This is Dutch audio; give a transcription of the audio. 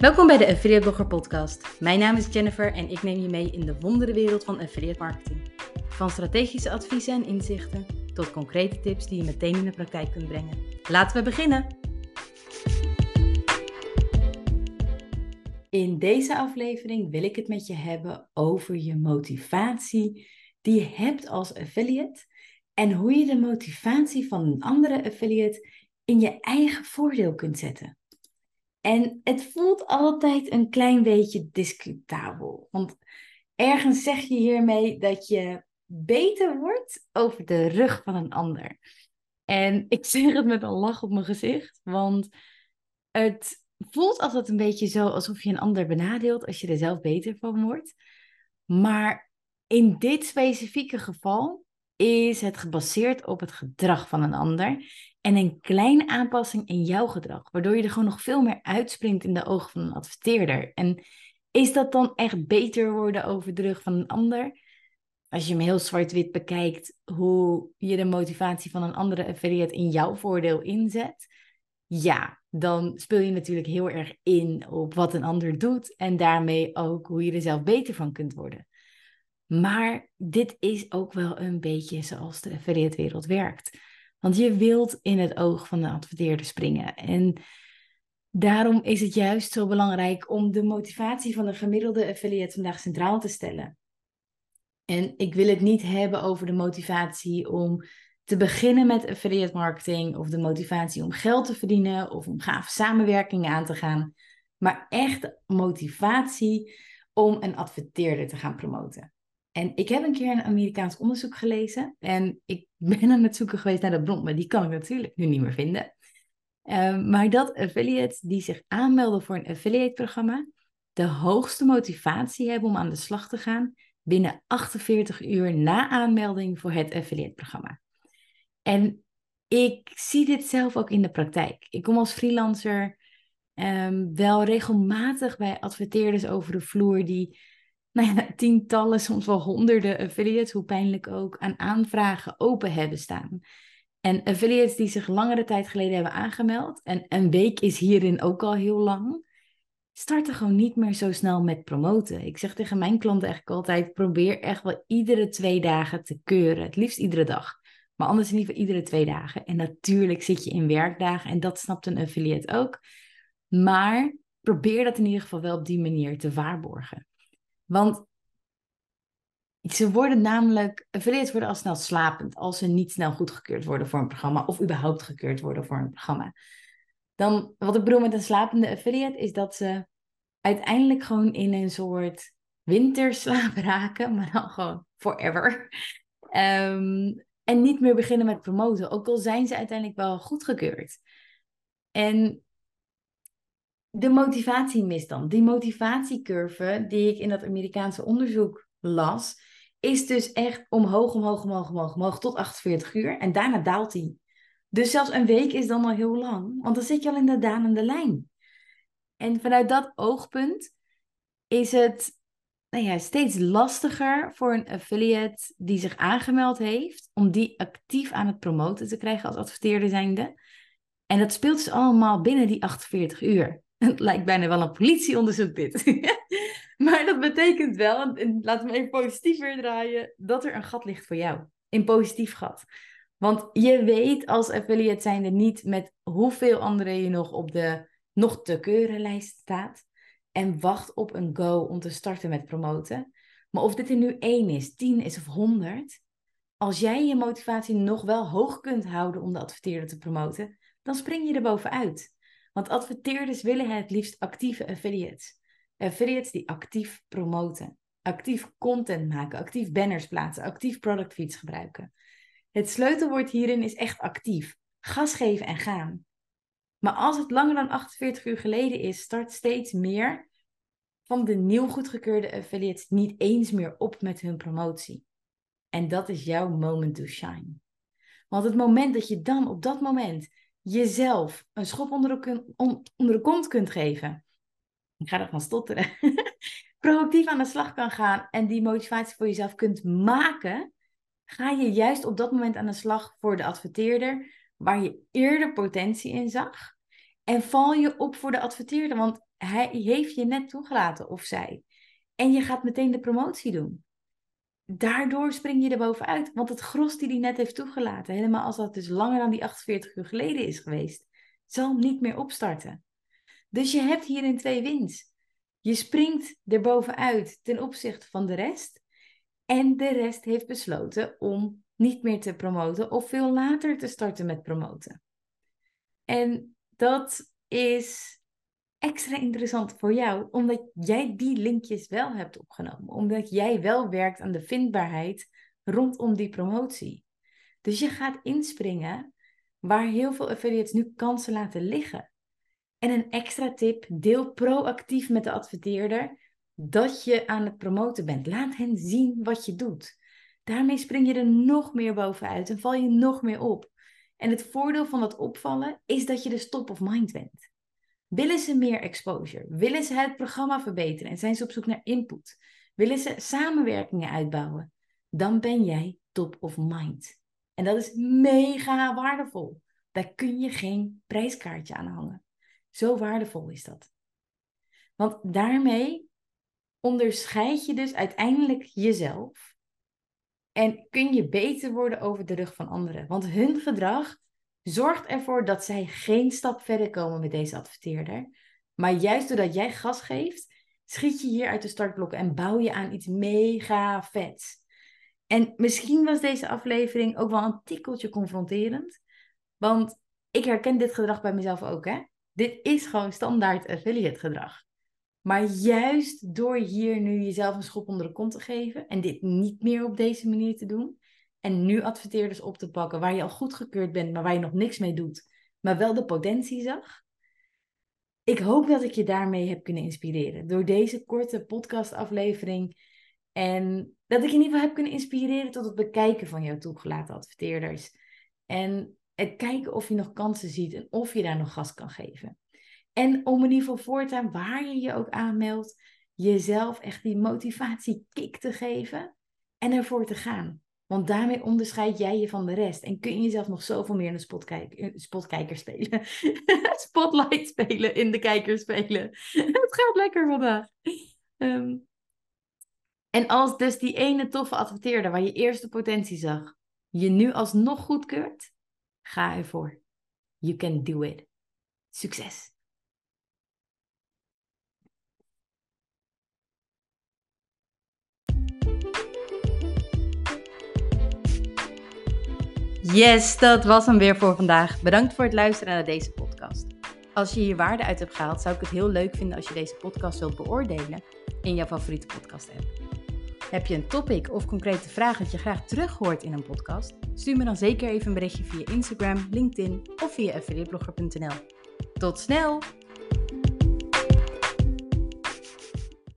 Welkom bij de Affiliate Blogger Podcast. Mijn naam is Jennifer en ik neem je mee in de wonderenwereld van affiliate marketing. Van strategische adviezen en inzichten tot concrete tips die je meteen in de praktijk kunt brengen. Laten we beginnen! In deze aflevering wil ik het met je hebben over je motivatie die je hebt als affiliate en hoe je de motivatie van een andere affiliate in je eigen voordeel kunt zetten. En het voelt altijd een klein beetje discutabel. Want ergens zeg je hiermee dat je beter wordt over de rug van een ander. En ik zeg het met een lach op mijn gezicht, want het voelt altijd een beetje zo alsof je een ander benadeelt als je er zelf beter van wordt. Maar in dit specifieke geval is het gebaseerd op het gedrag van een ander en een kleine aanpassing in jouw gedrag, waardoor je er gewoon nog veel meer uitspringt in de ogen van een adverteerder. En is dat dan echt beter worden over de rug van een ander? Als je hem heel zwart-wit bekijkt, hoe je de motivatie van een andere affiliate in jouw voordeel inzet, ja, dan speel je natuurlijk heel erg in op wat een ander doet en daarmee ook hoe je er zelf beter van kunt worden. Maar dit is ook wel een beetje zoals de affiliate wereld werkt. Want je wilt in het oog van de adverteerder springen. En daarom is het juist zo belangrijk om de motivatie van de gemiddelde affiliate vandaag centraal te stellen. En ik wil het niet hebben over de motivatie om te beginnen met affiliate marketing of de motivatie om geld te verdienen of om gave samenwerkingen aan te gaan, maar echt motivatie om een adverteerder te gaan promoten. En ik heb een keer een Amerikaans onderzoek gelezen en ik ben aan het zoeken geweest naar de bron, maar die kan ik natuurlijk nu niet meer vinden. Ehm, maar dat affiliates die zich aanmelden voor een affiliate-programma de hoogste motivatie hebben om aan de slag te gaan binnen 48 uur na aanmelding voor het affiliate-programma. En ik zie dit zelf ook in de praktijk. Ik kom als freelancer um, wel regelmatig bij adverteerders over de vloer die nou ja, tientallen, soms wel honderden affiliates, hoe pijnlijk ook, aan aanvragen open hebben staan. En affiliates die zich langere tijd geleden hebben aangemeld, en een week is hierin ook al heel lang, starten gewoon niet meer zo snel met promoten. Ik zeg tegen mijn klanten eigenlijk altijd, probeer echt wel iedere twee dagen te keuren. Het liefst iedere dag. Maar anders in ieder geval iedere twee dagen. En natuurlijk zit je in werkdagen en dat snapt een affiliate ook. Maar probeer dat in ieder geval wel op die manier te waarborgen. Want ze worden namelijk, affiliates worden al snel slapend als ze niet snel goedgekeurd worden voor een programma of überhaupt gekeurd worden voor een programma. Dan, wat ik bedoel met een slapende affiliate is dat ze uiteindelijk gewoon in een soort winterslaap raken, maar dan gewoon forever. Um, en niet meer beginnen met promoten, ook al zijn ze uiteindelijk wel goedgekeurd. En de motivatie mist dan. Die motivatiecurve die ik in dat Amerikaanse onderzoek las, is dus echt omhoog, omhoog, omhoog, omhoog, omhoog tot 48 uur. En daarna daalt die. Dus zelfs een week is dan al heel lang, want dan zit je al in de dalende lijn. En vanuit dat oogpunt is het nou ja, steeds lastiger voor een affiliate die zich aangemeld heeft, om die actief aan het promoten te krijgen als adverteerder zijnde. En dat speelt dus allemaal binnen die 48 uur. Het lijkt bijna wel een politieonderzoek dit. maar dat betekent wel, en laten we even positiever draaien, dat er een gat ligt voor jou. Een positief gat. Want je weet als affiliate zijnde niet met hoeveel anderen je nog op de nog te keuren lijst staat en wacht op een go om te starten met promoten. Maar of dit er nu één is, tien is of honderd, als jij je motivatie nog wel hoog kunt houden om de adverteerder te promoten, dan spring je er bovenuit. Want adverteerders willen het liefst actieve affiliates. Affiliates die actief promoten, actief content maken, actief banners plaatsen, actief product feeds gebruiken. Het sleutelwoord hierin is echt actief. Gas geven en gaan. Maar als het langer dan 48 uur geleden is, start steeds meer van de nieuw goedgekeurde affiliates niet eens meer op met hun promotie. En dat is jouw moment to shine. Want het moment dat je dan op dat moment jezelf een schop onder de, onder de kont kunt geven. Ik ga ervan stotteren. Proactief aan de slag kan gaan en die motivatie voor jezelf kunt maken, ga je juist op dat moment aan de slag voor de adverteerder waar je eerder potentie in zag. En val je op voor de adverteerder, want hij heeft je net toegelaten of zij. En je gaat meteen de promotie doen. Daardoor spring je er bovenuit. Want het gros die hij net heeft toegelaten, helemaal als dat dus langer dan die 48 uur geleden is geweest, zal niet meer opstarten. Dus je hebt hierin twee wins. Je springt er bovenuit ten opzichte van de rest. En de rest heeft besloten om niet meer te promoten of veel later te starten met promoten. En dat is extra interessant voor jou, omdat jij die linkjes wel hebt opgenomen. Omdat jij wel werkt aan de vindbaarheid rondom die promotie. Dus je gaat inspringen waar heel veel affiliates nu kansen laten liggen. En een extra tip, deel proactief met de adverteerder dat je aan het promoten bent. Laat hen zien wat je doet. Daarmee spring je er nog meer bovenuit en val je nog meer op. En het voordeel van dat opvallen is dat je de stop of mind bent. Willen ze meer exposure? Willen ze het programma verbeteren en zijn ze op zoek naar input? Willen ze samenwerkingen uitbouwen? Dan ben jij top of mind. En dat is mega waardevol. Daar kun je geen prijskaartje aan hangen. Zo waardevol is dat. Want daarmee onderscheid je dus uiteindelijk jezelf. En kun je beter worden over de rug van anderen. Want hun gedrag zorgt ervoor dat zij geen stap verder komen met deze adverteerder. Maar juist doordat jij gas geeft, schiet je hier uit de startblokken en bouw je aan iets mega vets. En misschien was deze aflevering ook wel een tikkeltje confronterend. Want ik herken dit gedrag bij mezelf ook, hè? Dit is gewoon standaard affiliate gedrag. Maar juist door hier nu jezelf een schop onder de kont te geven en dit niet meer op deze manier te doen, en nu adverteerders op te pakken waar je al goedgekeurd bent, maar waar je nog niks mee doet, maar wel de potentie zag. Ik hoop dat ik je daarmee heb kunnen inspireren door deze korte podcastaflevering. En dat ik je in ieder geval heb kunnen inspireren tot het bekijken van jouw toegelaten adverteerders. En het kijken of je nog kansen ziet en of je daar nog gas kan geven. En om in ieder geval voortaan, waar je je ook aanmeldt, jezelf echt die motivatiekick te geven en ervoor te gaan. Want daarmee onderscheid jij je van de rest. En kun je jezelf nog zoveel meer in de spotkijk, spotkijker spelen. Spotlight spelen, in de kijker spelen. Het gaat lekker vandaag. Ehm, en als dus die ene toffe adverteerder waar je eerst de potentie zag, je nu alsnog goedkeurt, ga ervoor. You can do it. Succes! Yes, dat was hem weer voor vandaag. Bedankt voor het luisteren naar deze podcast. Als je hier waarde uit hebt gehaald, zou ik het heel leuk vinden als je deze podcast wilt beoordelen in jouw favoriete podcast app. Heb je een topic of concrete vraag dat je graag terug hoort in een podcast? Stuur me dan zeker even een berichtje via Instagram, LinkedIn of via affiliateblogger.nl. Tot snel!